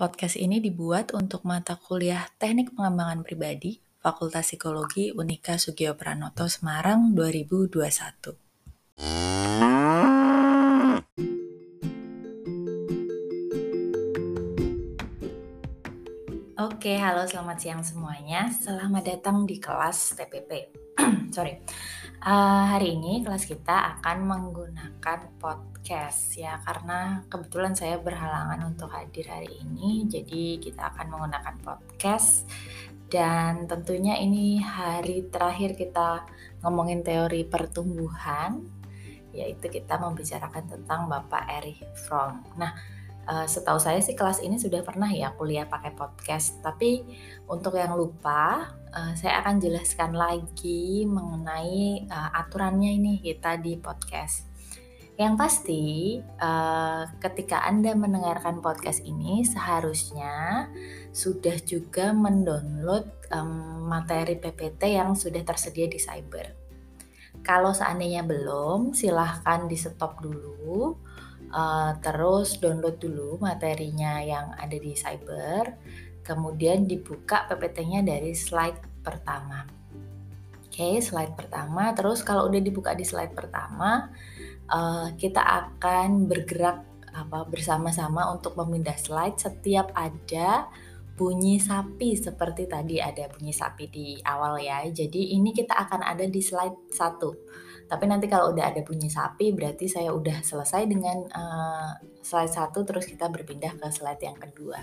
Podcast ini dibuat untuk mata kuliah Teknik Pengembangan Pribadi, Fakultas Psikologi Unika Sugio Pranoto Semarang 2021. Oke, halo selamat siang semuanya. Selamat datang di kelas TPP. Sorry. Uh, hari ini kelas kita akan menggunakan podcast ya karena kebetulan saya berhalangan untuk hadir hari ini jadi kita akan menggunakan podcast dan tentunya ini hari terakhir kita ngomongin teori pertumbuhan yaitu kita membicarakan tentang Bapak Erich Fromm. Nah, Uh, setahu saya sih kelas ini sudah pernah ya kuliah pakai podcast, tapi untuk yang lupa, uh, saya akan jelaskan lagi mengenai uh, aturannya ini kita di podcast. Yang pasti, ketika Anda mendengarkan podcast ini, seharusnya sudah juga mendownload materi PPT yang sudah tersedia di Cyber. Kalau seandainya belum, silahkan di stop dulu uh, terus download dulu materinya yang ada di Cyber, kemudian dibuka PPT-nya dari slide pertama. Oke, okay, slide pertama. Terus kalau udah dibuka di slide pertama, uh, kita akan bergerak apa bersama-sama untuk memindah slide setiap ada bunyi sapi seperti tadi ada bunyi sapi di awal ya. Jadi ini kita akan ada di slide 1. Tapi nanti kalau udah ada bunyi sapi berarti saya udah selesai dengan uh, slide satu terus kita berpindah ke slide yang kedua.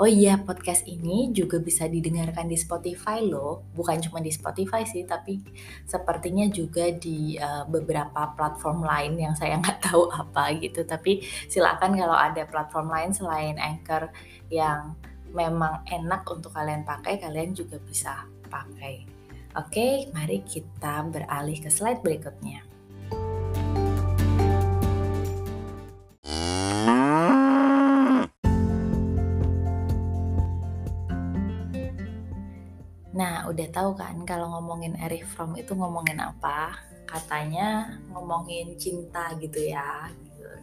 Oh iya, podcast ini juga bisa didengarkan di Spotify loh. Bukan cuma di Spotify sih, tapi sepertinya juga di uh, beberapa platform lain yang saya nggak tahu apa gitu. Tapi silakan kalau ada platform lain selain Anchor yang memang enak untuk kalian pakai, kalian juga bisa pakai. Oke, mari kita beralih ke slide berikutnya. Nah, udah tahu kan kalau ngomongin Erich Fromm itu ngomongin apa? Katanya ngomongin cinta gitu ya.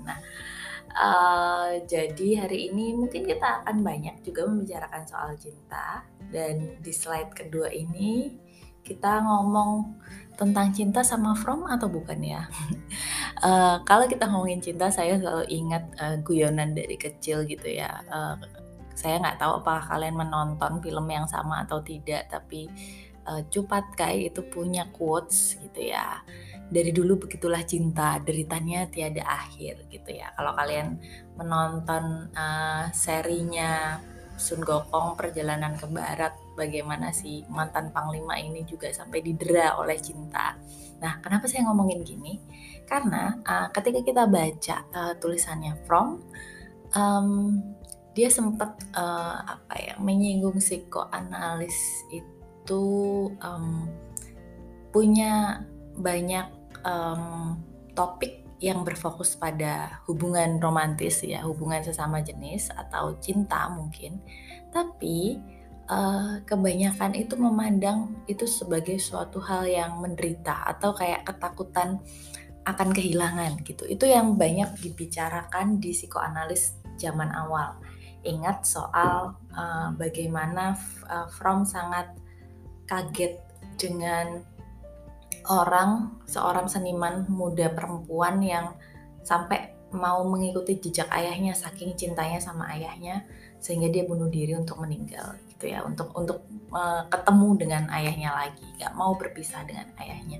Nah, uh, jadi hari ini mungkin kita akan banyak juga membicarakan soal cinta dan di slide kedua ini kita ngomong tentang cinta sama From atau bukan ya? uh, kalau kita ngomongin cinta, saya selalu ingat uh, guyonan dari kecil gitu ya. Uh, saya nggak tahu apakah kalian menonton film yang sama atau tidak, tapi uh, Cupat Kai itu punya quotes gitu ya. Dari dulu begitulah cinta, deritanya tiada akhir gitu ya. Kalau kalian menonton uh, serinya Sun Gokong Perjalanan ke Barat bagaimana si mantan panglima ini juga sampai didera oleh cinta. Nah, kenapa saya ngomongin gini? Karena uh, ketika kita baca uh, tulisannya From, um, dia sempat uh, apa ya menyinggung psikoanalis itu um, punya banyak um, topik yang berfokus pada hubungan romantis ya, hubungan sesama jenis atau cinta mungkin. Tapi uh, kebanyakan itu memandang itu sebagai suatu hal yang menderita atau kayak ketakutan akan kehilangan gitu. Itu yang banyak dibicarakan di psikoanalis zaman awal. Ingat soal uh, bagaimana uh, From sangat kaget dengan orang seorang seniman muda perempuan yang sampai mau mengikuti jejak ayahnya saking cintanya sama ayahnya sehingga dia bunuh diri untuk meninggal gitu ya. Untuk untuk uh, ketemu dengan ayahnya lagi gak mau berpisah dengan ayahnya.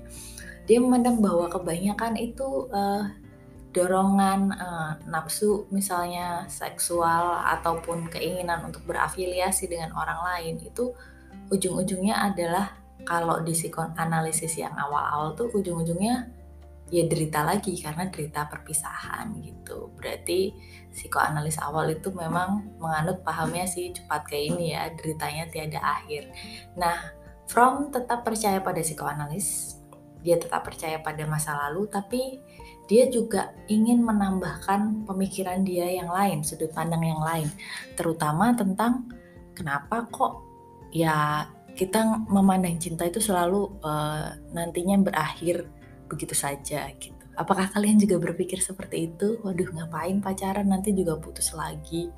Dia memandang bahwa kebanyakan itu uh, dorongan uh, nafsu misalnya seksual ataupun keinginan untuk berafiliasi dengan orang lain itu ujung-ujungnya adalah kalau di psikoanalisis yang awal-awal tuh ujung-ujungnya ya derita lagi karena derita perpisahan gitu. Berarti psikoanalis awal itu memang menganut pahamnya sih cepat kayak ini ya, deritanya tiada akhir. Nah, From tetap percaya pada psikoanalis, dia tetap percaya pada masa lalu, tapi dia juga ingin menambahkan pemikiran dia yang lain, sudut pandang yang lain, terutama tentang kenapa kok ya kita memandang cinta itu selalu uh, nantinya berakhir begitu saja gitu. Apakah kalian juga berpikir seperti itu? Waduh, ngapain pacaran nanti juga putus lagi.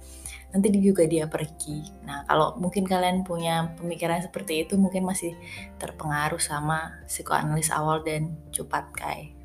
Nanti juga dia pergi. Nah, kalau mungkin kalian punya pemikiran seperti itu, mungkin masih terpengaruh sama psikoanalis awal dan Cupat Kai.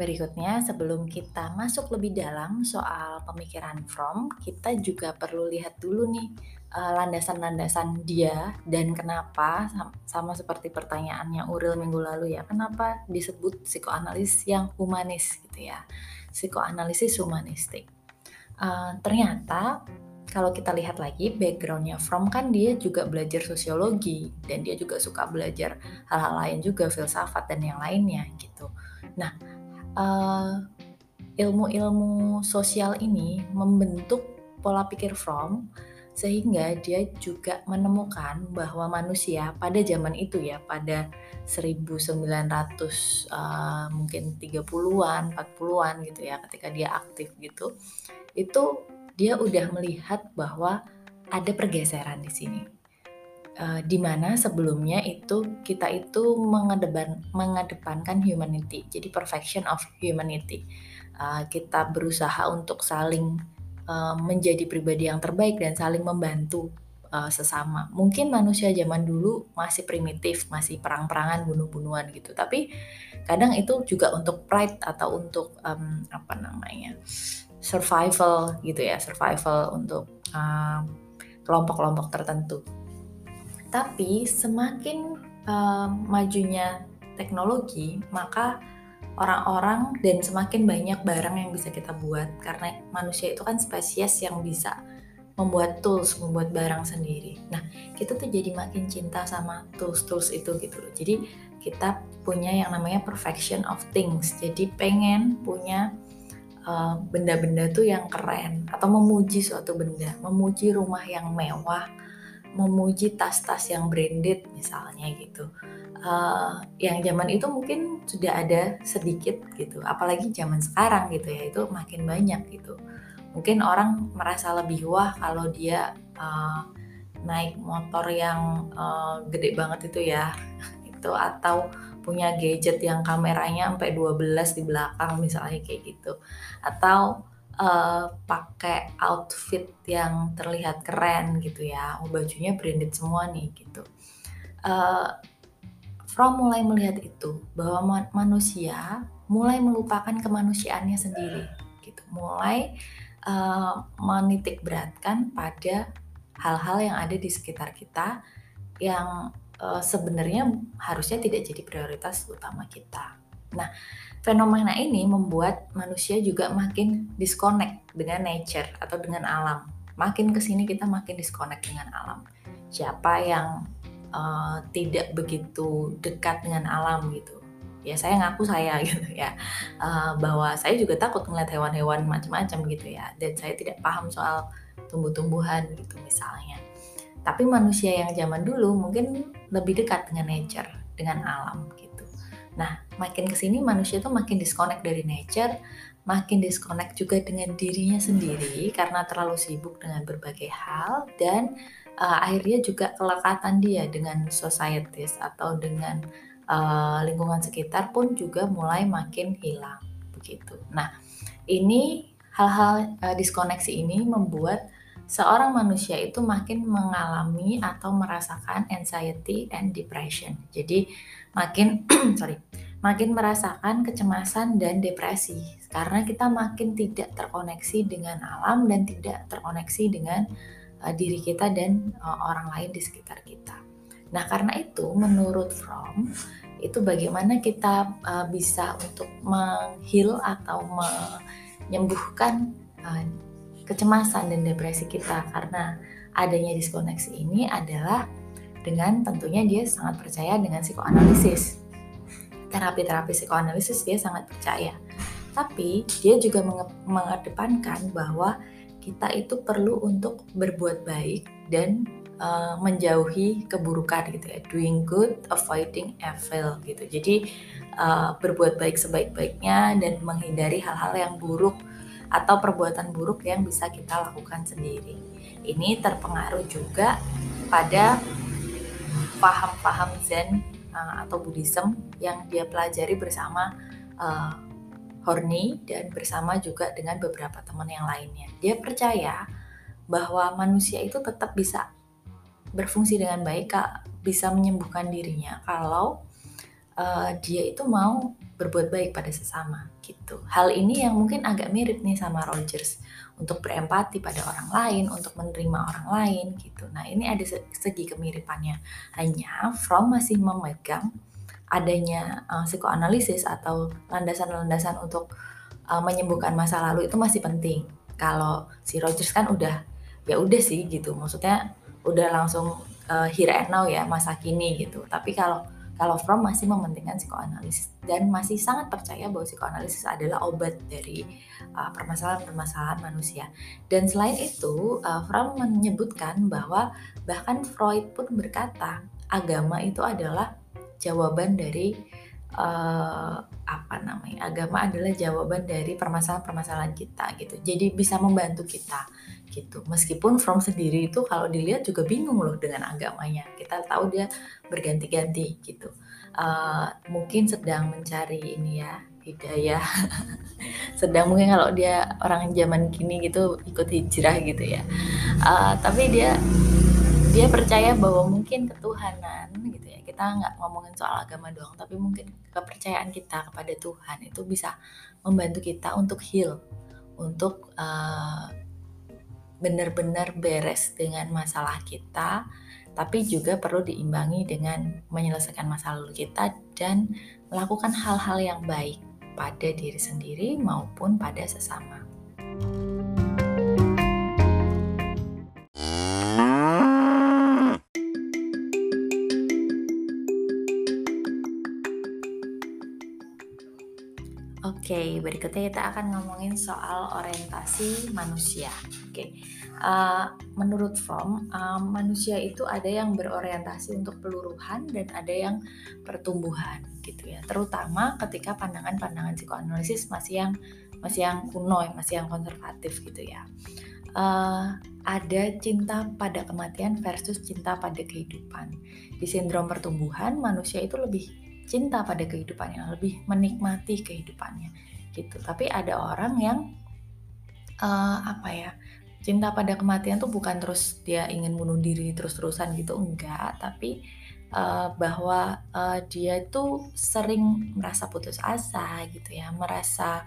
Berikutnya, sebelum kita masuk lebih dalam soal pemikiran From, kita juga perlu lihat dulu nih eh, landasan-landasan dia dan kenapa sama seperti pertanyaannya Uril minggu lalu ya, kenapa disebut psikoanalis yang humanis gitu ya, psikoanalisis humanistik. Uh, ternyata kalau kita lihat lagi backgroundnya From kan dia juga belajar sosiologi dan dia juga suka belajar hal-hal lain juga filsafat dan yang lainnya gitu. Nah uh, ilmu-ilmu sosial ini membentuk pola pikir Fromm sehingga dia juga menemukan bahwa manusia pada zaman itu ya pada 1900 uh, mungkin 30-an, 40-an gitu ya ketika dia aktif gitu. Itu dia udah melihat bahwa ada pergeseran di sini uh, di mana sebelumnya itu kita itu mengedepan, mengedepankan humanity, jadi perfection of humanity. Uh, kita berusaha untuk saling uh, menjadi pribadi yang terbaik dan saling membantu uh, sesama. Mungkin manusia zaman dulu masih primitif, masih perang-perangan, bunuh-bunuhan gitu. Tapi kadang itu juga untuk pride atau untuk um, apa namanya survival gitu ya, survival untuk kelompok-kelompok tertentu. Tapi semakin uh, majunya teknologi, maka orang-orang dan semakin banyak barang yang bisa kita buat karena manusia itu kan spesies yang bisa membuat tools, membuat barang sendiri. Nah, kita tuh jadi makin cinta sama tools-tools itu gitu loh. Jadi kita punya yang namanya perfection of things. Jadi pengen punya eh, benda-benda uh, tuh yang keren atau memuji suatu benda, memuji rumah yang mewah, memuji tas-tas yang branded misalnya gitu. Uh, yang zaman itu mungkin sudah ada sedikit gitu, apalagi zaman sekarang gitu ya itu makin banyak gitu. Mungkin orang merasa lebih wah kalau dia uh, naik motor yang uh, gede banget itu ya, itu atau punya gadget yang kameranya sampai 12 di belakang misalnya kayak gitu, atau uh, pakai outfit yang terlihat keren gitu ya, oh bajunya branded semua nih gitu. Uh, From mulai melihat itu bahwa manusia mulai melupakan kemanusiaannya sendiri gitu, mulai uh, menitik beratkan pada hal-hal yang ada di sekitar kita yang uh, sebenarnya harusnya tidak jadi prioritas utama kita. Nah, Fenomena ini membuat manusia juga makin disconnect dengan nature atau dengan alam. Makin ke sini kita makin disconnect dengan alam. Siapa yang uh, tidak begitu dekat dengan alam gitu? Ya saya ngaku saya gitu ya, uh, bahwa saya juga takut ngeliat hewan-hewan macam-macam gitu ya, dan saya tidak paham soal tumbuh-tumbuhan gitu misalnya. Tapi manusia yang zaman dulu mungkin lebih dekat dengan nature, dengan alam gitu. Nah, makin ke sini manusia tuh makin disconnect dari nature, makin disconnect juga dengan dirinya sendiri karena terlalu sibuk dengan berbagai hal dan uh, akhirnya juga kelekatan dia dengan societies atau dengan uh, lingkungan sekitar pun juga mulai makin hilang begitu. Nah, ini hal-hal uh, diskoneksi ini membuat seorang manusia itu makin mengalami atau merasakan anxiety and depression. Jadi makin sorry makin merasakan kecemasan dan depresi karena kita makin tidak terkoneksi dengan alam dan tidak terkoneksi dengan uh, diri kita dan uh, orang lain di sekitar kita. Nah, karena itu menurut From itu bagaimana kita uh, bisa untuk menghil atau menyembuhkan uh, kecemasan dan depresi kita karena adanya diskoneksi ini adalah dengan tentunya dia sangat percaya dengan psikoanalisis. Terapi-terapi psikoanalisis dia sangat percaya. Tapi dia juga mengedepankan bahwa kita itu perlu untuk berbuat baik dan uh, menjauhi keburukan gitu ya. Doing good, avoiding evil gitu. Jadi uh, berbuat baik sebaik-baiknya dan menghindari hal-hal yang buruk atau perbuatan buruk yang bisa kita lakukan sendiri. Ini terpengaruh juga pada paham-paham Zen uh, atau Buddhism yang dia pelajari bersama uh, Horny dan bersama juga dengan beberapa teman yang lainnya. Dia percaya bahwa manusia itu tetap bisa berfungsi dengan baik, bisa menyembuhkan dirinya kalau uh, dia itu mau berbuat baik pada sesama gitu. Hal ini yang mungkin agak mirip nih sama Rogers untuk berempati pada orang lain, untuk menerima orang lain gitu. Nah, ini ada segi kemiripannya. Hanya From masih memegang adanya uh, psikoanalisis atau landasan-landasan untuk uh, menyembuhkan masa lalu itu masih penting. Kalau si Rogers kan udah ya udah sih gitu. Maksudnya udah langsung uh, here and now ya masa kini gitu. Tapi kalau kalau From masih mementingkan psikoanalisis dan masih sangat percaya bahwa psikoanalisis adalah obat dari uh, permasalahan-permasalahan uh, manusia. Dan selain itu, uh, From menyebutkan bahwa bahkan Freud pun berkata agama itu adalah jawaban dari uh, apa namanya agama adalah jawaban dari permasalahan-permasalahan kita gitu. Jadi bisa membantu kita gitu. Meskipun From sendiri itu kalau dilihat juga bingung loh dengan agamanya. Kita tahu dia berganti-ganti gitu. Uh, mungkin sedang mencari ini ya hidayah. sedang mungkin kalau dia orang zaman kini gitu ikut hijrah gitu ya. Uh, tapi dia dia percaya bahwa mungkin ketuhanan gitu ya kita nggak ngomongin soal agama doang tapi mungkin kepercayaan kita kepada Tuhan itu bisa membantu kita untuk heal untuk uh, benar-benar beres dengan masalah kita, tapi juga perlu diimbangi dengan menyelesaikan masalah lalu kita dan melakukan hal-hal yang baik pada diri sendiri maupun pada sesama. Oke, berikutnya kita akan ngomongin soal orientasi manusia. Oke, uh, menurut Fromm, uh, manusia itu ada yang berorientasi untuk peluruhan dan ada yang pertumbuhan, gitu ya. Terutama ketika pandangan-pandangan psikoanalisis masih yang masih yang kuno, masih yang konservatif, gitu ya. Uh, ada cinta pada kematian versus cinta pada kehidupan. Di sindrom pertumbuhan, manusia itu lebih cinta pada kehidupannya, lebih menikmati kehidupannya gitu. Tapi ada orang yang uh, apa ya cinta pada kematian tuh bukan terus dia ingin bunuh diri terus-terusan gitu enggak, tapi uh, bahwa uh, dia itu sering merasa putus asa gitu ya, merasa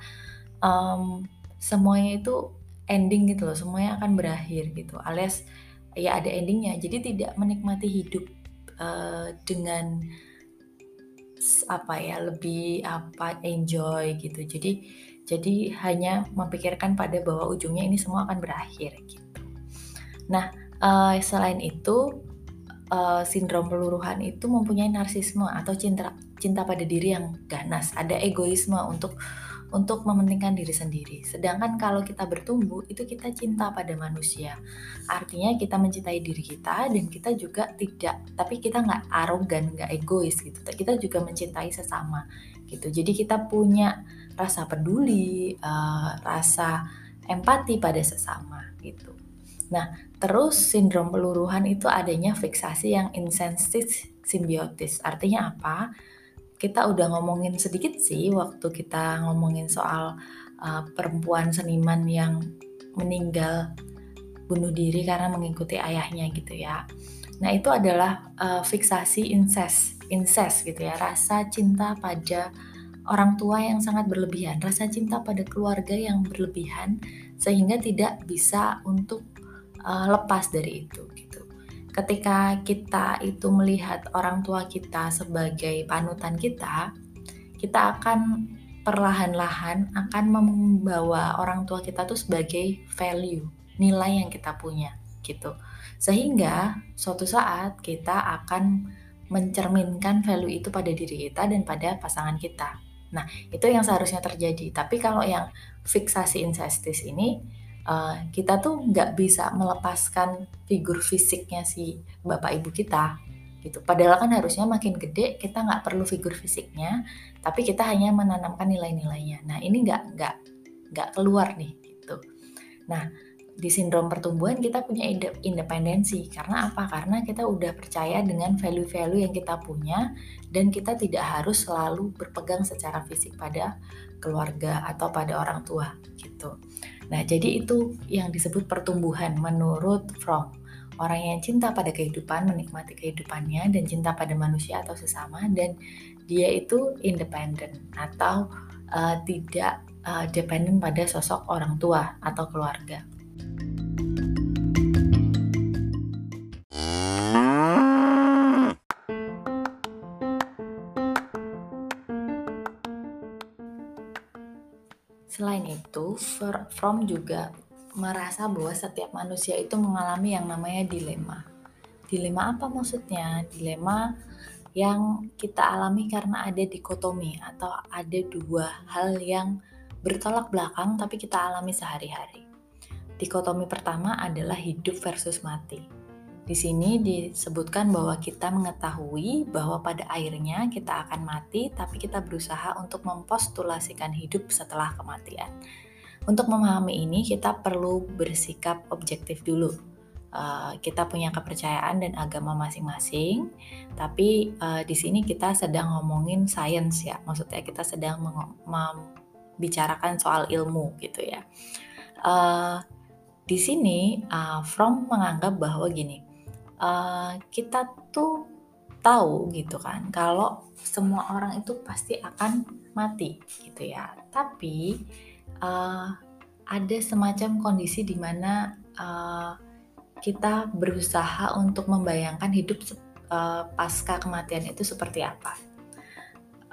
um, semuanya itu ending gitu loh, semuanya akan berakhir gitu, alias ya ada endingnya, jadi tidak menikmati hidup uh, dengan apa ya lebih apa enjoy gitu. Jadi jadi hanya memikirkan pada bahwa ujungnya ini semua akan berakhir gitu. Nah uh, selain itu uh, sindrom peluruhan itu mempunyai narsisme atau cinta cinta pada diri yang ganas. Ada egoisme untuk untuk mementingkan diri sendiri. Sedangkan kalau kita bertumbuh, itu kita cinta pada manusia. Artinya kita mencintai diri kita dan kita juga tidak, tapi kita nggak arogan, nggak egois gitu. Kita juga mencintai sesama gitu. Jadi kita punya rasa peduli, uh, rasa empati pada sesama gitu. Nah, terus sindrom peluruhan itu adanya fiksasi yang insensitif simbiotis. Artinya apa? Kita udah ngomongin sedikit sih waktu kita ngomongin soal uh, perempuan seniman yang meninggal bunuh diri karena mengikuti ayahnya gitu ya. Nah itu adalah uh, fiksasi incest, incest gitu ya, rasa cinta pada orang tua yang sangat berlebihan, rasa cinta pada keluarga yang berlebihan sehingga tidak bisa untuk uh, lepas dari itu ketika kita itu melihat orang tua kita sebagai panutan kita, kita akan perlahan-lahan akan membawa orang tua kita tuh sebagai value, nilai yang kita punya gitu. Sehingga suatu saat kita akan mencerminkan value itu pada diri kita dan pada pasangan kita. Nah, itu yang seharusnya terjadi. Tapi kalau yang fiksasi incestis ini uh, kita tuh nggak bisa melepaskan figur fisiknya si bapak ibu kita gitu. Padahal kan harusnya makin gede kita nggak perlu figur fisiknya, tapi kita hanya menanamkan nilai-nilainya. Nah ini nggak nggak nggak keluar nih. Gitu. Nah, di sindrom pertumbuhan kita punya independensi karena apa? Karena kita udah percaya dengan value-value yang kita punya dan kita tidak harus selalu berpegang secara fisik pada keluarga atau pada orang tua gitu. Nah, jadi itu yang disebut pertumbuhan menurut Fromm. Orang yang cinta pada kehidupan, menikmati kehidupannya dan cinta pada manusia atau sesama dan dia itu independen atau uh, tidak uh, dependen pada sosok orang tua atau keluarga. Itu, From juga merasa bahwa setiap manusia itu mengalami yang namanya dilema. Dilema apa maksudnya? Dilema yang kita alami karena ada dikotomi atau ada dua hal yang bertolak belakang tapi kita alami sehari-hari. Dikotomi pertama adalah hidup versus mati. Di sini disebutkan bahwa kita mengetahui bahwa pada akhirnya kita akan mati, tapi kita berusaha untuk mempostulasikan hidup setelah kematian. Untuk memahami ini, kita perlu bersikap objektif dulu. Uh, kita punya kepercayaan dan agama masing-masing, tapi uh, di sini kita sedang ngomongin sains ya, maksudnya kita sedang membicarakan soal ilmu gitu ya. Uh, di sini uh, From menganggap bahwa gini, uh, kita tuh tahu gitu kan kalau semua orang itu pasti akan mati gitu ya tapi uh, ada semacam kondisi di mana uh, kita berusaha untuk membayangkan hidup uh, pasca kematian itu seperti apa.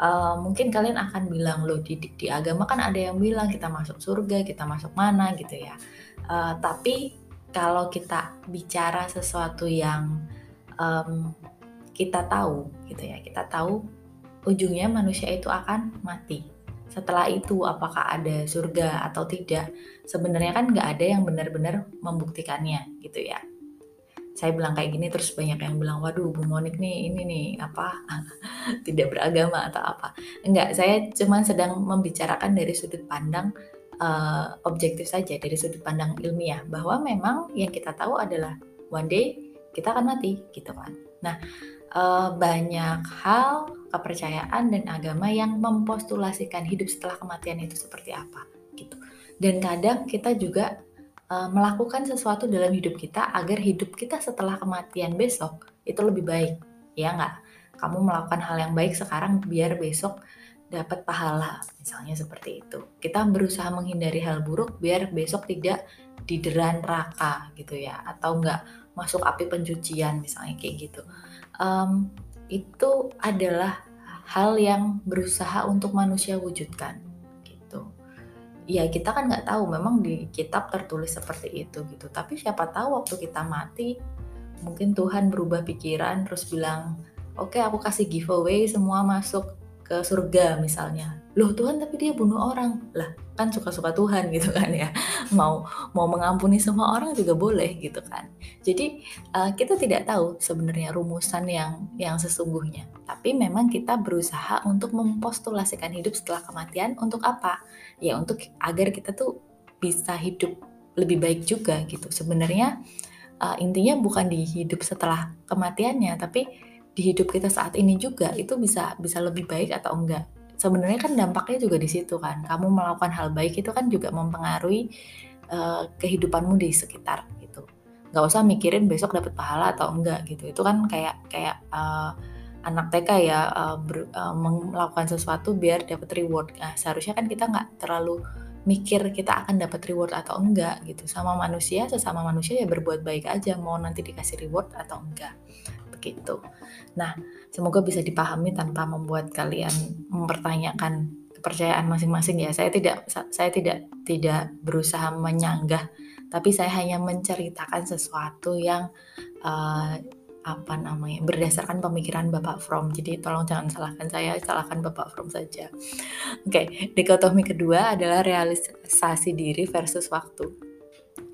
Uh, mungkin kalian akan bilang loh di, di agama kan ada yang bilang kita masuk surga kita masuk mana gitu ya. Uh, tapi kalau kita bicara sesuatu yang um, kita tahu gitu ya kita tahu ujungnya manusia itu akan mati setelah itu apakah ada surga atau tidak? Sebenarnya kan nggak ada yang benar-benar membuktikannya gitu ya. Saya bilang kayak gini terus banyak yang bilang waduh Bu Monik nih ini nih apa tidak beragama atau apa. Enggak saya cuma sedang membicarakan dari sudut pandang uh, objektif saja dari sudut pandang ilmiah bahwa memang yang kita tahu adalah one day kita akan mati gitu kan. Nah, uh, banyak hal kepercayaan dan agama yang mempostulasikan hidup setelah kematian itu seperti apa gitu. Dan kadang kita juga uh, melakukan sesuatu dalam hidup kita agar hidup kita setelah kematian besok itu lebih baik. Ya nggak? Kamu melakukan hal yang baik sekarang biar besok dapat pahala, misalnya seperti itu. Kita berusaha menghindari hal buruk biar besok tidak didera neraka gitu ya, atau enggak masuk api pencucian misalnya kayak gitu. Um, itu adalah hal yang berusaha untuk manusia wujudkan gitu. Ya kita kan nggak tahu, memang di kitab tertulis seperti itu gitu. Tapi siapa tahu waktu kita mati, mungkin Tuhan berubah pikiran terus bilang, oke okay, aku kasih giveaway semua masuk ke surga misalnya loh Tuhan tapi dia bunuh orang. Lah kan suka-suka Tuhan gitu kan ya. Mau mau mengampuni semua orang juga boleh gitu kan. Jadi uh, kita tidak tahu sebenarnya rumusan yang yang sesungguhnya. Tapi memang kita berusaha untuk mempostulasikan hidup setelah kematian untuk apa? Ya untuk agar kita tuh bisa hidup lebih baik juga gitu. Sebenarnya uh, intinya bukan di hidup setelah kematiannya tapi di hidup kita saat ini juga. Itu bisa bisa lebih baik atau enggak sebenarnya kan dampaknya juga di situ kan. Kamu melakukan hal baik itu kan juga mempengaruhi uh, kehidupanmu di sekitar gitu. Nggak usah mikirin besok dapat pahala atau enggak gitu. Itu kan kayak kayak uh, anak TK ya uh, ber, uh, melakukan sesuatu biar dapat reward. Nah, seharusnya kan kita nggak terlalu mikir kita akan dapat reward atau enggak gitu. Sama manusia sesama manusia ya berbuat baik aja. Mau nanti dikasih reward atau enggak gitu. Nah, semoga bisa dipahami tanpa membuat kalian mempertanyakan kepercayaan masing-masing ya. Saya tidak saya tidak tidak berusaha menyanggah, tapi saya hanya menceritakan sesuatu yang uh, apa namanya berdasarkan pemikiran Bapak From. Jadi tolong jangan salahkan saya, salahkan Bapak From saja. Oke, okay, dikotomi kedua adalah realisasi diri versus waktu.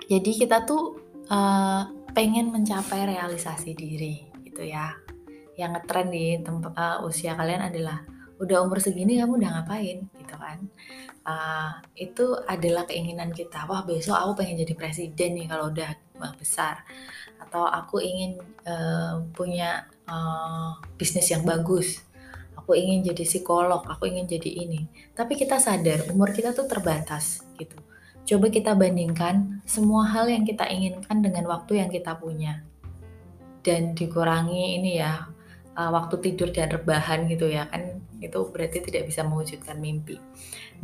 Jadi kita tuh uh, pengen mencapai realisasi diri gitu ya. Yang ngetren di tempat uh, usia kalian adalah udah umur segini kamu udah ngapain? Gitu kan. Uh, itu adalah keinginan kita. Wah besok aku pengen jadi presiden nih kalau udah besar. Atau aku ingin uh, punya uh, bisnis yang bagus. Aku ingin jadi psikolog aku ingin jadi ini. Tapi kita sadar umur kita tuh terbatas gitu. Coba kita bandingkan semua hal yang kita inginkan dengan waktu yang kita punya dan dikurangi ini ya uh, waktu tidur dan rebahan gitu ya kan itu berarti tidak bisa mewujudkan mimpi.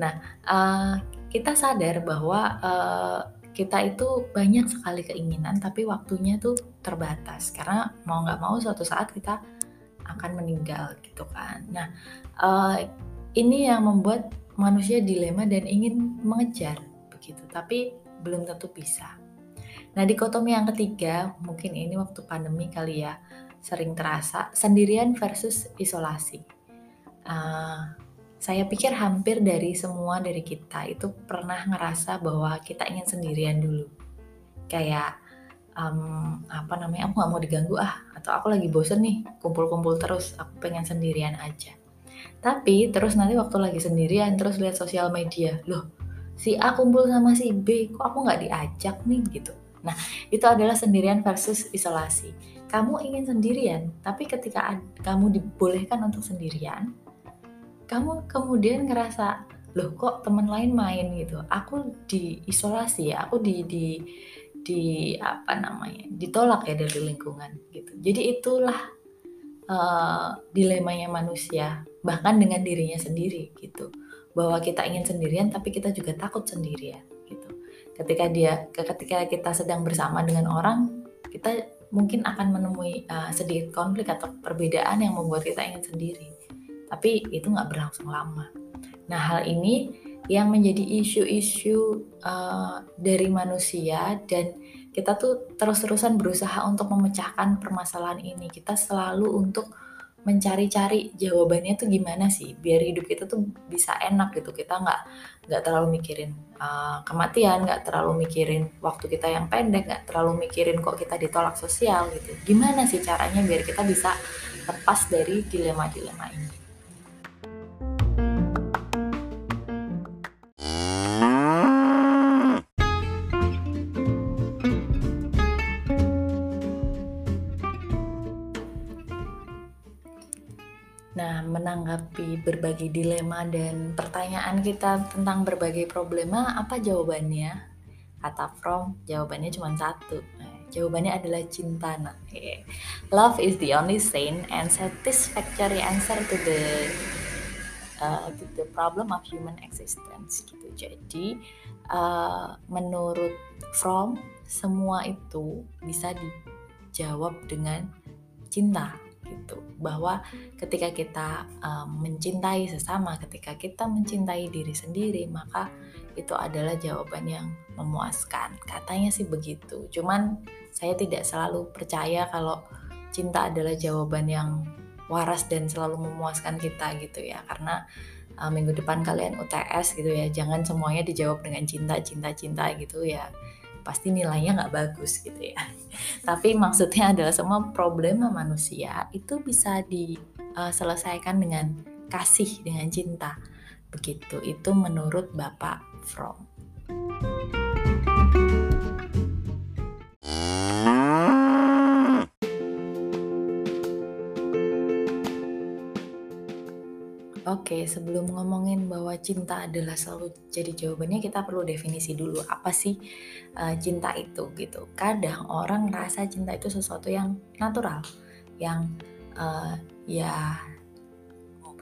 Nah uh, kita sadar bahwa uh, kita itu banyak sekali keinginan tapi waktunya tuh terbatas karena mau nggak mau suatu saat kita akan meninggal gitu kan. Nah ini yang membuat manusia dilema dan ingin mengejar begitu tapi belum tentu bisa. Nah dikotomi yang ketiga mungkin ini waktu pandemi kali ya sering terasa sendirian versus isolasi. Uh, saya pikir hampir dari semua dari kita itu pernah ngerasa bahwa kita ingin sendirian dulu. Kayak um, apa namanya aku nggak mau diganggu ah atau aku lagi bosen nih kumpul-kumpul terus aku pengen sendirian aja. Tapi terus nanti waktu lagi sendirian terus lihat sosial media loh si A kumpul sama si B kok aku nggak diajak nih gitu. Nah itu adalah sendirian versus isolasi kamu ingin sendirian, tapi ketika kamu dibolehkan untuk sendirian, kamu kemudian ngerasa, loh kok teman lain main gitu, aku diisolasi ya, aku di di di apa namanya, ditolak ya dari lingkungan gitu. Jadi itulah uh, dilemanya manusia, bahkan dengan dirinya sendiri gitu, bahwa kita ingin sendirian tapi kita juga takut sendirian. Ketika dia, ketika kita sedang bersama dengan orang, kita mungkin akan menemui uh, sedikit konflik atau perbedaan yang membuat kita ingin sendiri. Tapi itu nggak berlangsung lama. Nah hal ini yang menjadi isu-isu uh, dari manusia dan kita tuh terus-terusan berusaha untuk memecahkan permasalahan ini. Kita selalu untuk mencari-cari jawabannya tuh gimana sih biar hidup kita tuh bisa enak gitu. Kita nggak nggak terlalu mikirin uh, kematian nggak terlalu mikirin waktu kita yang pendek nggak terlalu mikirin kok kita ditolak sosial gitu. Gimana sih caranya biar kita bisa lepas dari dilema-dilema ini menanggapi berbagai dilema dan pertanyaan kita tentang berbagai problema, apa jawabannya? Kata From, jawabannya cuma satu. Nah, jawabannya adalah cinta. Nah, Love is the only sane and satisfactory answer to the uh, to the problem of human existence. Gitu. Jadi, uh, menurut From, semua itu bisa dijawab dengan cinta gitu. Bahwa ketika kita um, mencintai sesama ketika kita mencintai diri sendiri maka itu adalah jawaban yang memuaskan. Katanya sih begitu. Cuman saya tidak selalu percaya kalau cinta adalah jawaban yang waras dan selalu memuaskan kita gitu ya. Karena uh, minggu depan kalian UTS gitu ya jangan semuanya dijawab dengan cinta cinta cinta gitu ya pasti nilainya nggak bagus gitu ya. Tapi maksudnya adalah semua problema manusia itu bisa diselesaikan dengan kasih, dengan cinta. Begitu, itu menurut Bapak From. Oke, sebelum ngomongin bahwa cinta adalah selalu jadi jawabannya, kita perlu definisi dulu apa sih uh, cinta itu gitu. Kadang orang merasa cinta itu sesuatu yang natural, yang uh, ya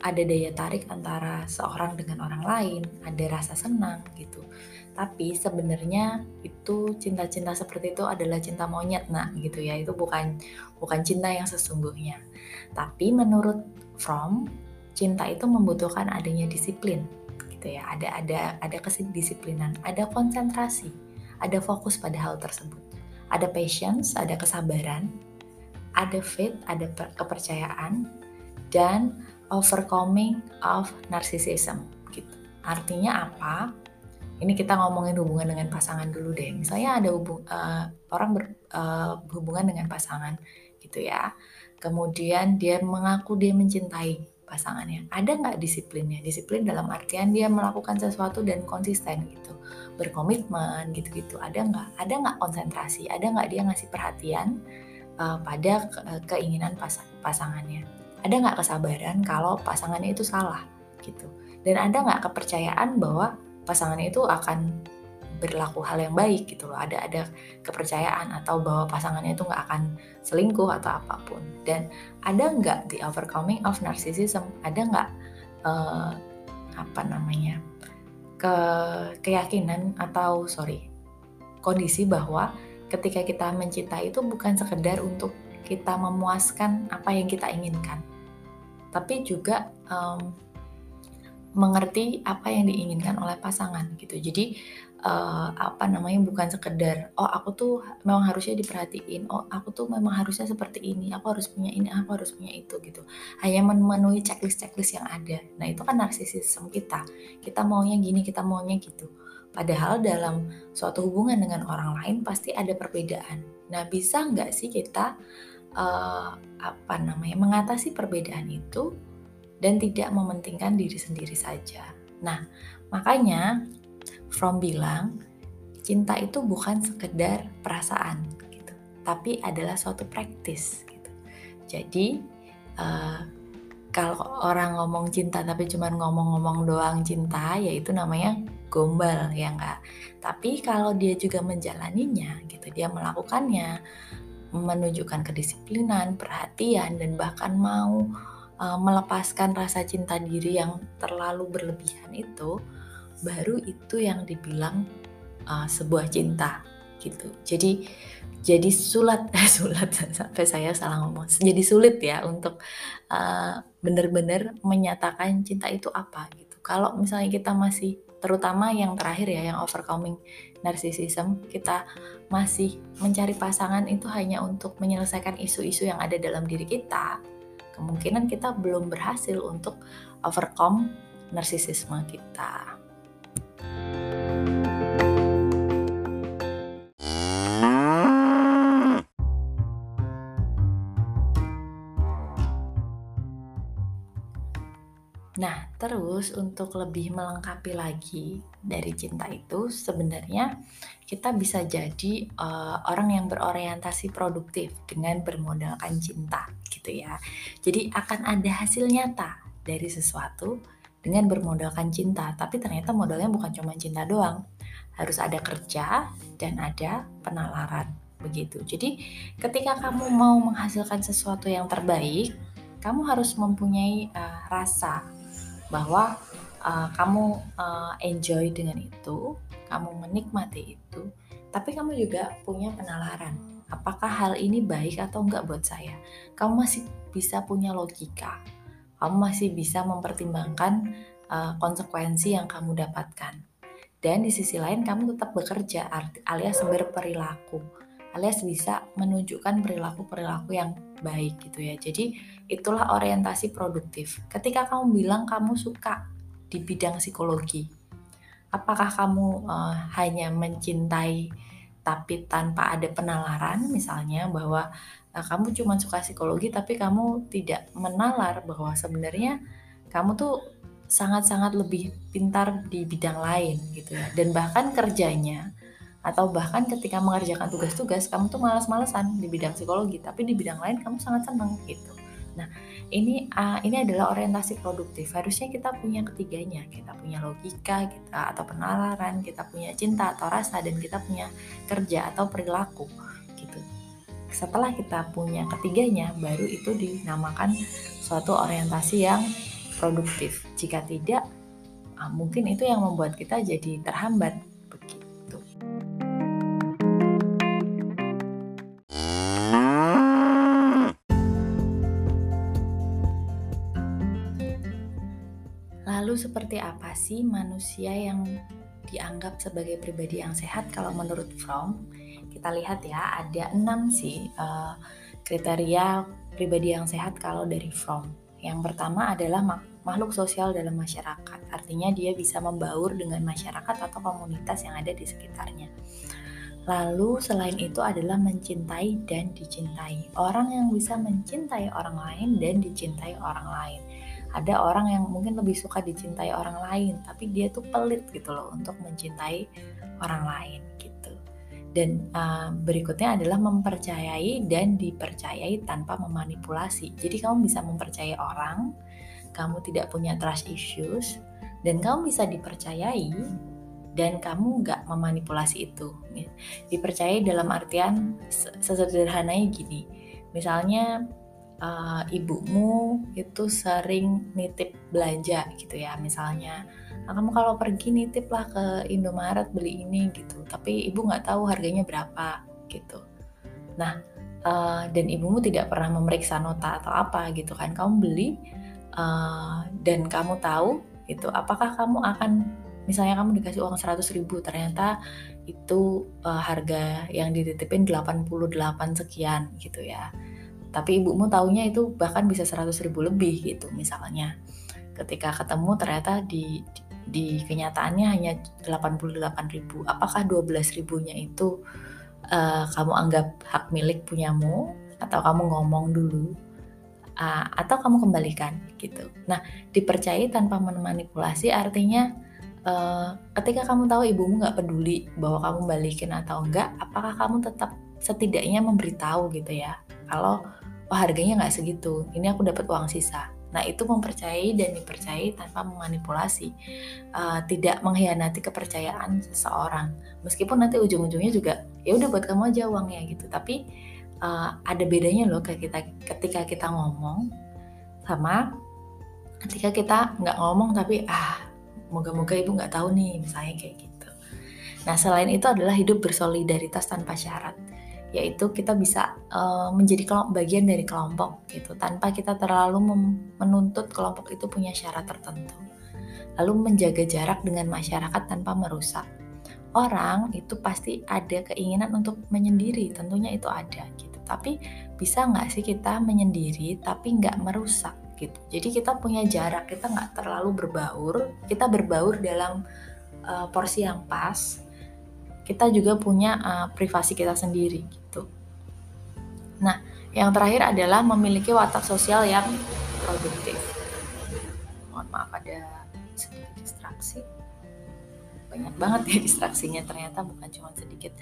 ada daya tarik antara seorang dengan orang lain, ada rasa senang gitu. Tapi sebenarnya itu cinta-cinta seperti itu adalah cinta monyet, nah gitu ya. Itu bukan bukan cinta yang sesungguhnya. Tapi menurut From cinta itu membutuhkan adanya disiplin gitu ya. Ada ada ada kesidisiplinan ada konsentrasi ada fokus pada hal tersebut. Ada patience ada kesabaran ada faith ada kepercayaan dan overcoming of narcissism gitu. Artinya apa? Ini kita ngomongin hubungan dengan pasangan dulu deh. Misalnya ada hubung uh, orang berhubungan eh, uh, dengan pasangan gitu ya. Kemudian dia mengaku dia mencintai pasangannya. Ada nggak disiplinnya? Disiplin dalam artian dia melakukan sesuatu dan konsisten gitu, berkomitmen gitu-gitu. Ada nggak? Ada nggak konsentrasi? Ada nggak dia ngasih perhatian uh, pada ke keinginan pas pasangannya? Ada nggak kesabaran kalau pasangannya itu salah gitu? Dan ada nggak kepercayaan bahwa pasangannya itu akan berlaku hal yang baik gitu loh. Ada ada kepercayaan atau bahwa pasangannya itu nggak akan selingkuh atau apa pun. Dan ada nggak the overcoming of narcissism? Ada nggak uh, apa namanya ke keyakinan atau sorry kondisi bahwa ketika kita mencintai itu bukan sekedar untuk kita memuaskan apa yang kita inginkan tapi juga um, mengerti apa yang diinginkan oleh pasangan gitu. Jadi uh, apa namanya bukan sekedar oh aku tuh memang harusnya diperhatiin, oh aku tuh memang harusnya seperti ini, aku harus punya ini, aku harus punya itu gitu. Hanya memenuhi checklist-checklist yang ada. Nah, itu kan narsisisme kita. Kita maunya gini, kita maunya gitu. Padahal dalam suatu hubungan dengan orang lain pasti ada perbedaan. Nah, bisa nggak sih kita uh, apa namanya mengatasi perbedaan itu dan tidak mementingkan diri sendiri saja. Nah, makanya From bilang, cinta itu bukan sekedar perasaan gitu, tapi adalah suatu praktis gitu. Jadi uh, kalau orang ngomong cinta tapi cuma ngomong-ngomong doang cinta, yaitu namanya gombal ya enggak. Tapi kalau dia juga menjalaninya gitu, dia melakukannya, menunjukkan kedisiplinan, perhatian dan bahkan mau uh, melepaskan rasa cinta diri yang terlalu berlebihan itu, baru itu yang dibilang uh, sebuah cinta gitu. Jadi jadi sulit sulit sampai saya salah ngomong. Jadi sulit ya untuk uh, benar-benar menyatakan cinta itu apa gitu. Kalau misalnya kita masih terutama yang terakhir ya yang overcoming narcissism kita masih mencari pasangan itu hanya untuk menyelesaikan isu-isu yang ada dalam diri kita kemungkinan kita belum berhasil untuk overcome narsisisme kita. Terus untuk lebih melengkapi lagi dari cinta itu, sebenarnya kita bisa jadi uh, orang yang berorientasi produktif dengan bermodalkan cinta, gitu ya. Jadi akan ada hasil nyata dari sesuatu dengan bermodalkan cinta, tapi ternyata modalnya bukan cuma cinta doang, harus ada kerja dan ada penalaran begitu. Jadi ketika kamu mau menghasilkan sesuatu yang terbaik, kamu harus mempunyai uh, rasa bahwa uh, kamu uh, enjoy dengan itu, kamu menikmati itu, tapi kamu juga punya penalaran. Apakah hal ini baik atau enggak buat saya? Kamu masih bisa punya logika. Kamu masih bisa mempertimbangkan uh, konsekuensi yang kamu dapatkan. Dan di sisi lain kamu tetap bekerja alias berperilaku alias bisa menunjukkan perilaku-perilaku yang baik gitu ya. Jadi itulah orientasi produktif. Ketika kamu bilang kamu suka di bidang psikologi, apakah kamu uh, hanya mencintai tapi tanpa ada penalaran? Misalnya bahwa uh, kamu cuma suka psikologi tapi kamu tidak menalar bahwa sebenarnya kamu tuh sangat-sangat lebih pintar di bidang lain gitu ya. Dan bahkan kerjanya atau bahkan ketika mengerjakan tugas-tugas kamu tuh malas-malesan di bidang psikologi tapi di bidang lain kamu sangat senang gitu nah ini uh, ini adalah orientasi produktif. Harusnya kita punya ketiganya. Kita punya logika kita atau penalaran kita punya cinta atau rasa dan kita punya kerja atau perilaku gitu. Setelah kita punya ketiganya baru itu dinamakan suatu orientasi yang produktif. Jika tidak uh, mungkin itu yang membuat kita jadi terhambat Lalu seperti apa sih manusia yang dianggap sebagai pribadi yang sehat kalau menurut Fromm? Kita lihat ya, ada enam sih uh, kriteria pribadi yang sehat kalau dari Fromm. Yang pertama adalah makhluk sosial dalam masyarakat, artinya dia bisa membaur dengan masyarakat atau komunitas yang ada di sekitarnya. Lalu selain itu adalah mencintai dan dicintai. Orang yang bisa mencintai orang lain dan dicintai orang lain ada orang yang mungkin lebih suka dicintai orang lain tapi dia tuh pelit gitu loh untuk mencintai orang lain gitu. Dan uh, berikutnya adalah mempercayai dan dipercayai tanpa memanipulasi. Jadi kamu bisa mempercayai orang kamu tidak punya trust issues dan kamu bisa dipercayai dan kamu nggak memanipulasi itu. Dipercayai dalam artian sesederhananya gini. Misalnya uh, ibumu itu sering nitip belanja gitu ya misalnya. Nah, kamu kalau pergi nitip lah ke Indomaret beli ini gitu. Tapi ibu nggak tahu harganya berapa gitu. Nah uh, dan ibumu tidak pernah memeriksa nota atau apa gitu kan. Kamu beli uh, dan kamu tahu itu apakah kamu akan misalnya kamu dikasih uang 100 ribu ternyata itu uh, harga yang dititipin 88 sekian gitu ya tapi ibumu taunya itu bahkan bisa 100 ribu lebih gitu misalnya. Ketika ketemu ternyata di di kenyataannya hanya 88 ribu. Apakah 12 ribunya itu uh, kamu anggap hak milik punyamu atau kamu ngomong dulu uh, atau kamu kembalikan gitu? Nah dipercayai tanpa memanipulasi artinya uh, ketika kamu tahu ibumu nggak peduli bahwa kamu balikin atau enggak apakah kamu tetap setidaknya memberitahu gitu ya? Kalau oh harganya nggak segitu ini aku dapat uang sisa. Nah itu mempercayai dan dipercayai tanpa memanipulasi uh, tidak mengkhianati kepercayaan seseorang. Meskipun nanti ujung-ujungnya juga ya udah buat kamu aja uangnya gitu. Tapi uh, ada bedanya loh kita ketika kita ngomong sama ketika kita nggak ngomong tapi ah moga-moga ibu nggak tahu nih misalnya kayak gitu. Nah selain itu adalah hidup bersolidaritas tanpa syarat yaitu kita bisa uh, menjadi kelompok bagian dari kelompok gitu tanpa kita terlalu menuntut kelompok itu punya syarat tertentu. Lalu menjaga jarak dengan masyarakat tanpa merusak. Orang itu pasti ada keinginan untuk menyendiri, tentunya itu ada gitu. Tapi bisa nggak sih kita menyendiri tapi nggak merusak gitu. Jadi kita punya jarak, kita nggak terlalu berbaur, kita berbaur dalam uh, porsi yang pas. Kita juga punya uh, privasi kita sendiri Nah, yang terakhir adalah memiliki watak sosial yang produktif. Mohon maaf ada sedikit distraksi. Banyak banget ya distraksinya ternyata bukan cuma sedikit.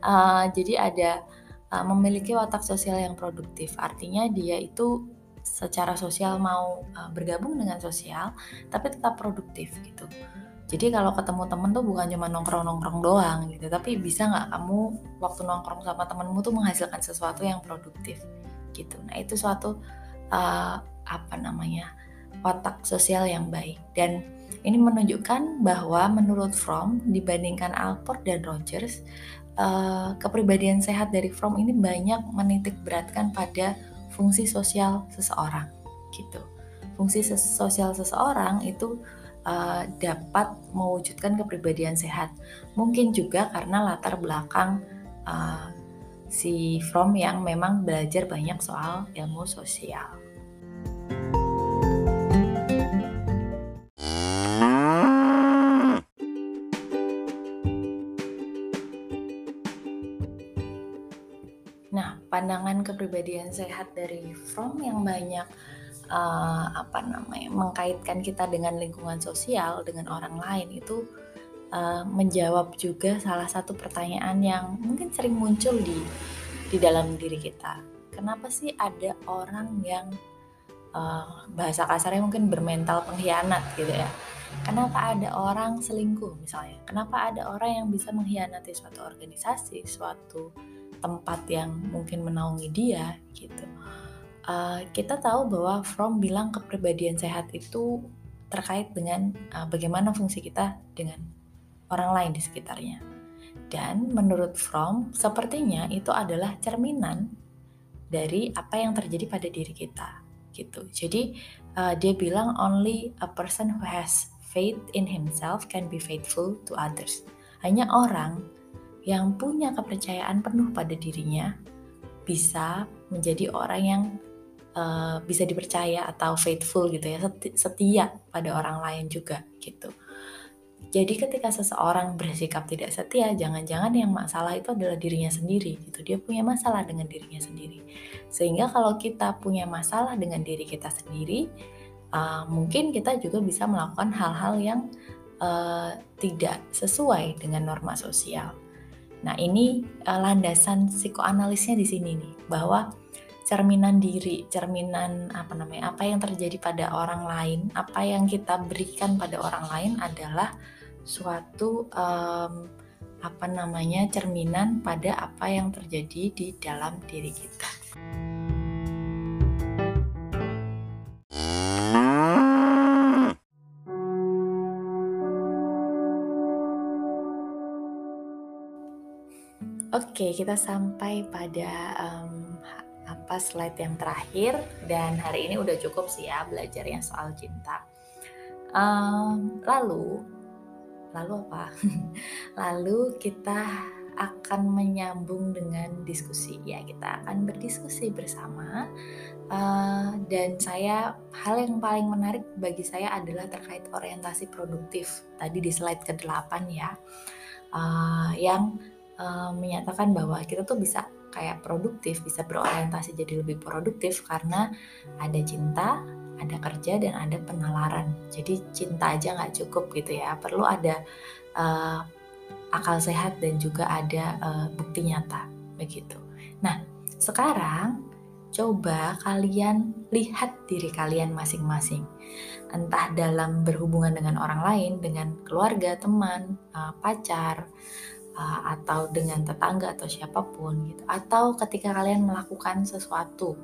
Uh, jadi ada uh, memiliki watak sosial yang produktif. Artinya dia itu secara sosial mau uh, bergabung dengan sosial tapi tetap produktif gitu jadi kalau ketemu temen tuh bukan cuma nongkrong-nongkrong doang gitu, tapi bisa nggak kamu waktu nongkrong sama temenmu tuh menghasilkan sesuatu yang produktif gitu. Nah itu suatu uh, apa namanya watak sosial yang baik dan ini menunjukkan bahwa menurut Fromm dibandingkan Alport dan Rogers uh, kepribadian sehat dari Fromm ini banyak menitik beratkan pada fungsi sosial seseorang gitu. Fungsi sosial seseorang itu uh, dapat mewujudkan kepribadian sehat. Mungkin juga karena latar belakang uh, si From yang memang belajar banyak soal ilmu sosial. Nah, pandangan kepribadian sehat dari From yang banyak uh, apa namanya mengkaitkan kita dengan lingkungan sosial dengan orang lain itu uh, menjawab juga salah satu pertanyaan yang mungkin sering muncul di di dalam diri kita. Kenapa sih ada orang yang uh, bahasa kasarnya mungkin bermental pengkhianat gitu ya? Kenapa ada orang selingkuh misalnya? Kenapa ada orang yang bisa mengkhianati suatu organisasi, suatu tempat yang mungkin menaungi dia gitu? Uh, kita tahu bahwa From bilang kepribadian sehat itu terkait dengan uh, bagaimana fungsi kita dengan orang lain di sekitarnya. Dan menurut From, sepertinya itu adalah cerminan dari apa yang terjadi pada diri kita, gitu. Jadi uh, dia bilang only a person who has faith in himself can be faithful to others. Hanya orang yang punya kepercayaan penuh pada dirinya bisa menjadi orang yang uh, bisa dipercaya atau faithful gitu ya setia pada orang lain juga gitu. Jadi ketika seseorang bersikap tidak setia jangan-jangan yang masalah itu adalah dirinya sendiri gitu. Dia punya masalah dengan dirinya sendiri. Sehingga kalau kita punya masalah dengan diri kita sendiri uh, mungkin kita juga bisa melakukan hal-hal yang uh, tidak sesuai dengan norma sosial. Nah, ini uh, landasan psikoanalisnya di sini nih, bahwa cerminan diri, cerminan apa namanya, apa yang terjadi pada orang lain, apa yang kita berikan pada orang lain adalah suatu um, apa namanya cerminan pada apa yang terjadi di dalam diri kita. Oke, kita sampai pada um, apa slide yang terakhir dan hari ini udah cukup sih ya belajarnya soal cinta. Um, lalu, lalu apa? lalu kita akan menyambung dengan diskusi ya kita akan berdiskusi bersama uh, dan saya hal yang paling menarik bagi saya adalah terkait orientasi produktif tadi di slide ke-8 ya uh, yang uh, menyatakan bahwa kita tuh bisa kayak produktif, bisa berorientasi jadi lebih produktif karena ada cinta, ada kerja dan ada penalaran. Jadi cinta aja nggak cukup gitu ya, perlu ada uh, akal sehat dan juga ada uh, bukti nyata begitu. Nah sekarang coba kalian lihat diri kalian masing-masing. Entah dalam berhubungan dengan orang lain, dengan keluarga, teman, uh, pacar, atau dengan tetangga atau siapa pun gitu atau ketika kalian melakukan sesuatu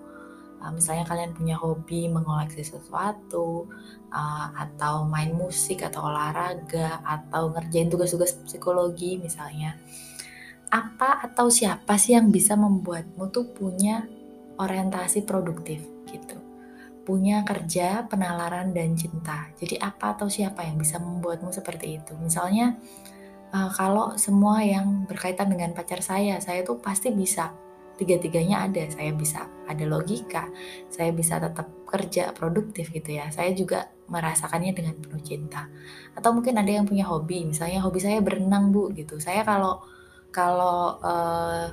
uh, misalnya kalian punya hobi mengoleksi sesuatu uh, atau main musik atau olahraga atau ngerjain tugas-tugas psikologi misalnya apa atau siapa sih yang bisa membuatmu tuh punya orientasi produktif gitu punya kerja, penalaran, dan cinta. Jadi apa atau siapa yang bisa membuatmu seperti itu? Misalnya uh, kalau semua yang berkaitan dengan pacar saya, saya tuh pasti bisa tiga-tiganya ada. Saya bisa ada logika, saya bisa tetap kerja produktif gitu ya. Saya juga merasakannya dengan penuh cinta. Atau mungkin ada yang punya hobi, misalnya hobi saya berenang bu gitu. Saya kalau kalau uh,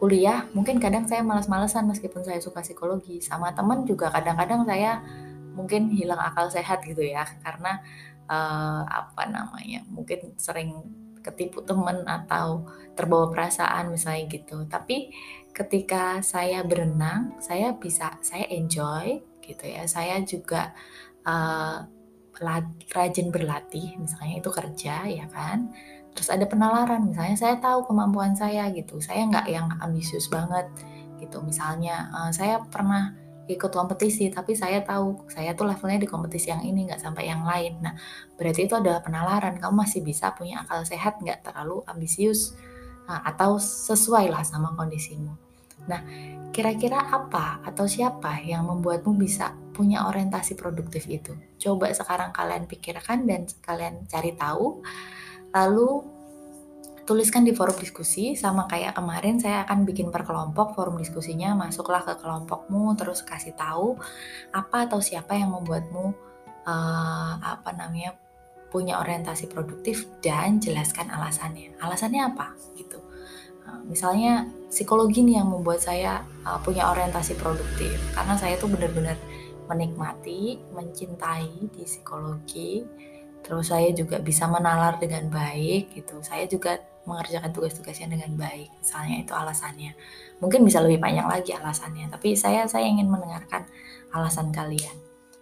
kuliah mungkin kadang saya malas-malesan meskipun saya suka psikologi sama teman juga kadang-kadang saya mungkin hilang akal sehat gitu ya karena uh, apa namanya mungkin sering ketipu temen atau terbawa perasaan misalnya gitu. Tapi ketika saya berenang saya bisa saya enjoy gitu ya. Saya juga uh, rajin berlatih misalnya itu kerja ya kan. Terus ada penalaran misalnya saya tahu kemampuan saya gitu. Saya nggak yang ambisius banget gitu. Misalnya uh, saya pernah ikut kompetisi tapi saya tahu saya tuh levelnya di kompetisi yang ini nggak sampai yang lain. Nah berarti itu adalah penalaran. Kamu masih bisa punya akal sehat nggak terlalu ambisius nah, atau sesuai lah sama kondisimu. Nah kira-kira apa atau siapa yang membuatmu bisa punya orientasi produktif itu? Coba sekarang kalian pikirkan dan kalian cari tahu lalu tuliskan di forum diskusi sama kayak kemarin saya akan bikin per kelompok forum diskusinya masuklah ke kelompokmu terus kasih tahu apa atau siapa yang membuatmu uh, apa namanya punya orientasi produktif dan jelaskan alasannya. Alasannya apa? Gitu. Uh, misalnya psikologi nih yang membuat saya uh, punya orientasi produktif karena saya tuh benar-benar menikmati mencintai di psikologi terus saya juga bisa menalar dengan baik gitu. Saya juga mengerjakan tugas-tugasnya dengan baik misalnya itu alasannya. Mungkin bisa lebih panjang lagi alasannya tapi saya saya ingin mendengarkan alasan kalian.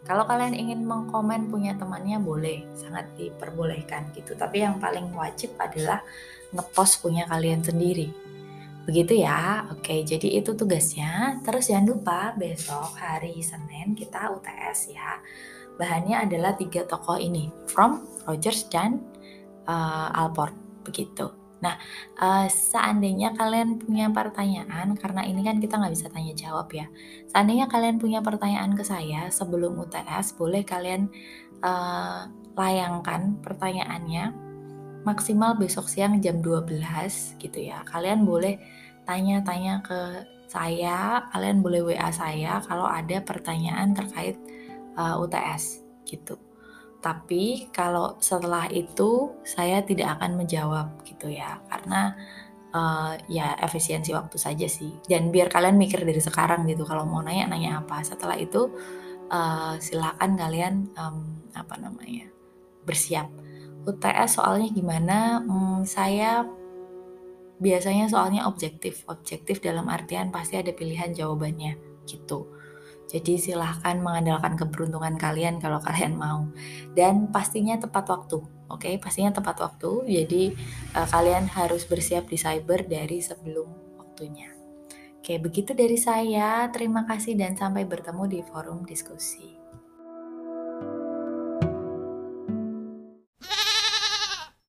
Kalau kalian ingin mengkomen punya temannya boleh sangat diperbolehkan gitu. Tapi yang paling wajib adalah ngepost punya kalian sendiri. Begitu ya? Oke jadi itu tugasnya. Terus jangan lupa besok hari Senin kita UTS ya. Bahannya adalah tiga tokoh ini From Rogers dan uh, Alport begitu Nah, uh, seandainya kalian punya pertanyaan, karena ini kan kita nggak bisa tanya jawab ya. Seandainya kalian punya pertanyaan ke saya sebelum UTS, boleh kalian uh, layangkan pertanyaannya maksimal besok siang jam 12 gitu ya. Kalian boleh tanya-tanya ke saya, kalian boleh WA saya kalau ada pertanyaan terkait uh, UTS gitu. Tapi kalau setelah itu saya tidak akan menjawab gitu ya, karena uh, ya efisiensi waktu saja sih. Dan biar kalian mikir dari sekarang gitu, kalau mau nanya nanya apa. Setelah itu uh, silakan kalian um, apa namanya bersiap. UTS soalnya gimana? Hmm, saya biasanya soalnya objektif, objektif dalam artian pasti ada pilihan jawabannya gitu. Jadi silahkan mengandalkan keberuntungan kalian kalau kalian mau. Dan pastinya tepat waktu. Oke, okay? pastinya tepat waktu. Jadi uh, kalian harus bersiap di cyber dari sebelum waktunya. Oke, begitu dari saya. Terima kasih dan sampai bertemu di forum diskusi.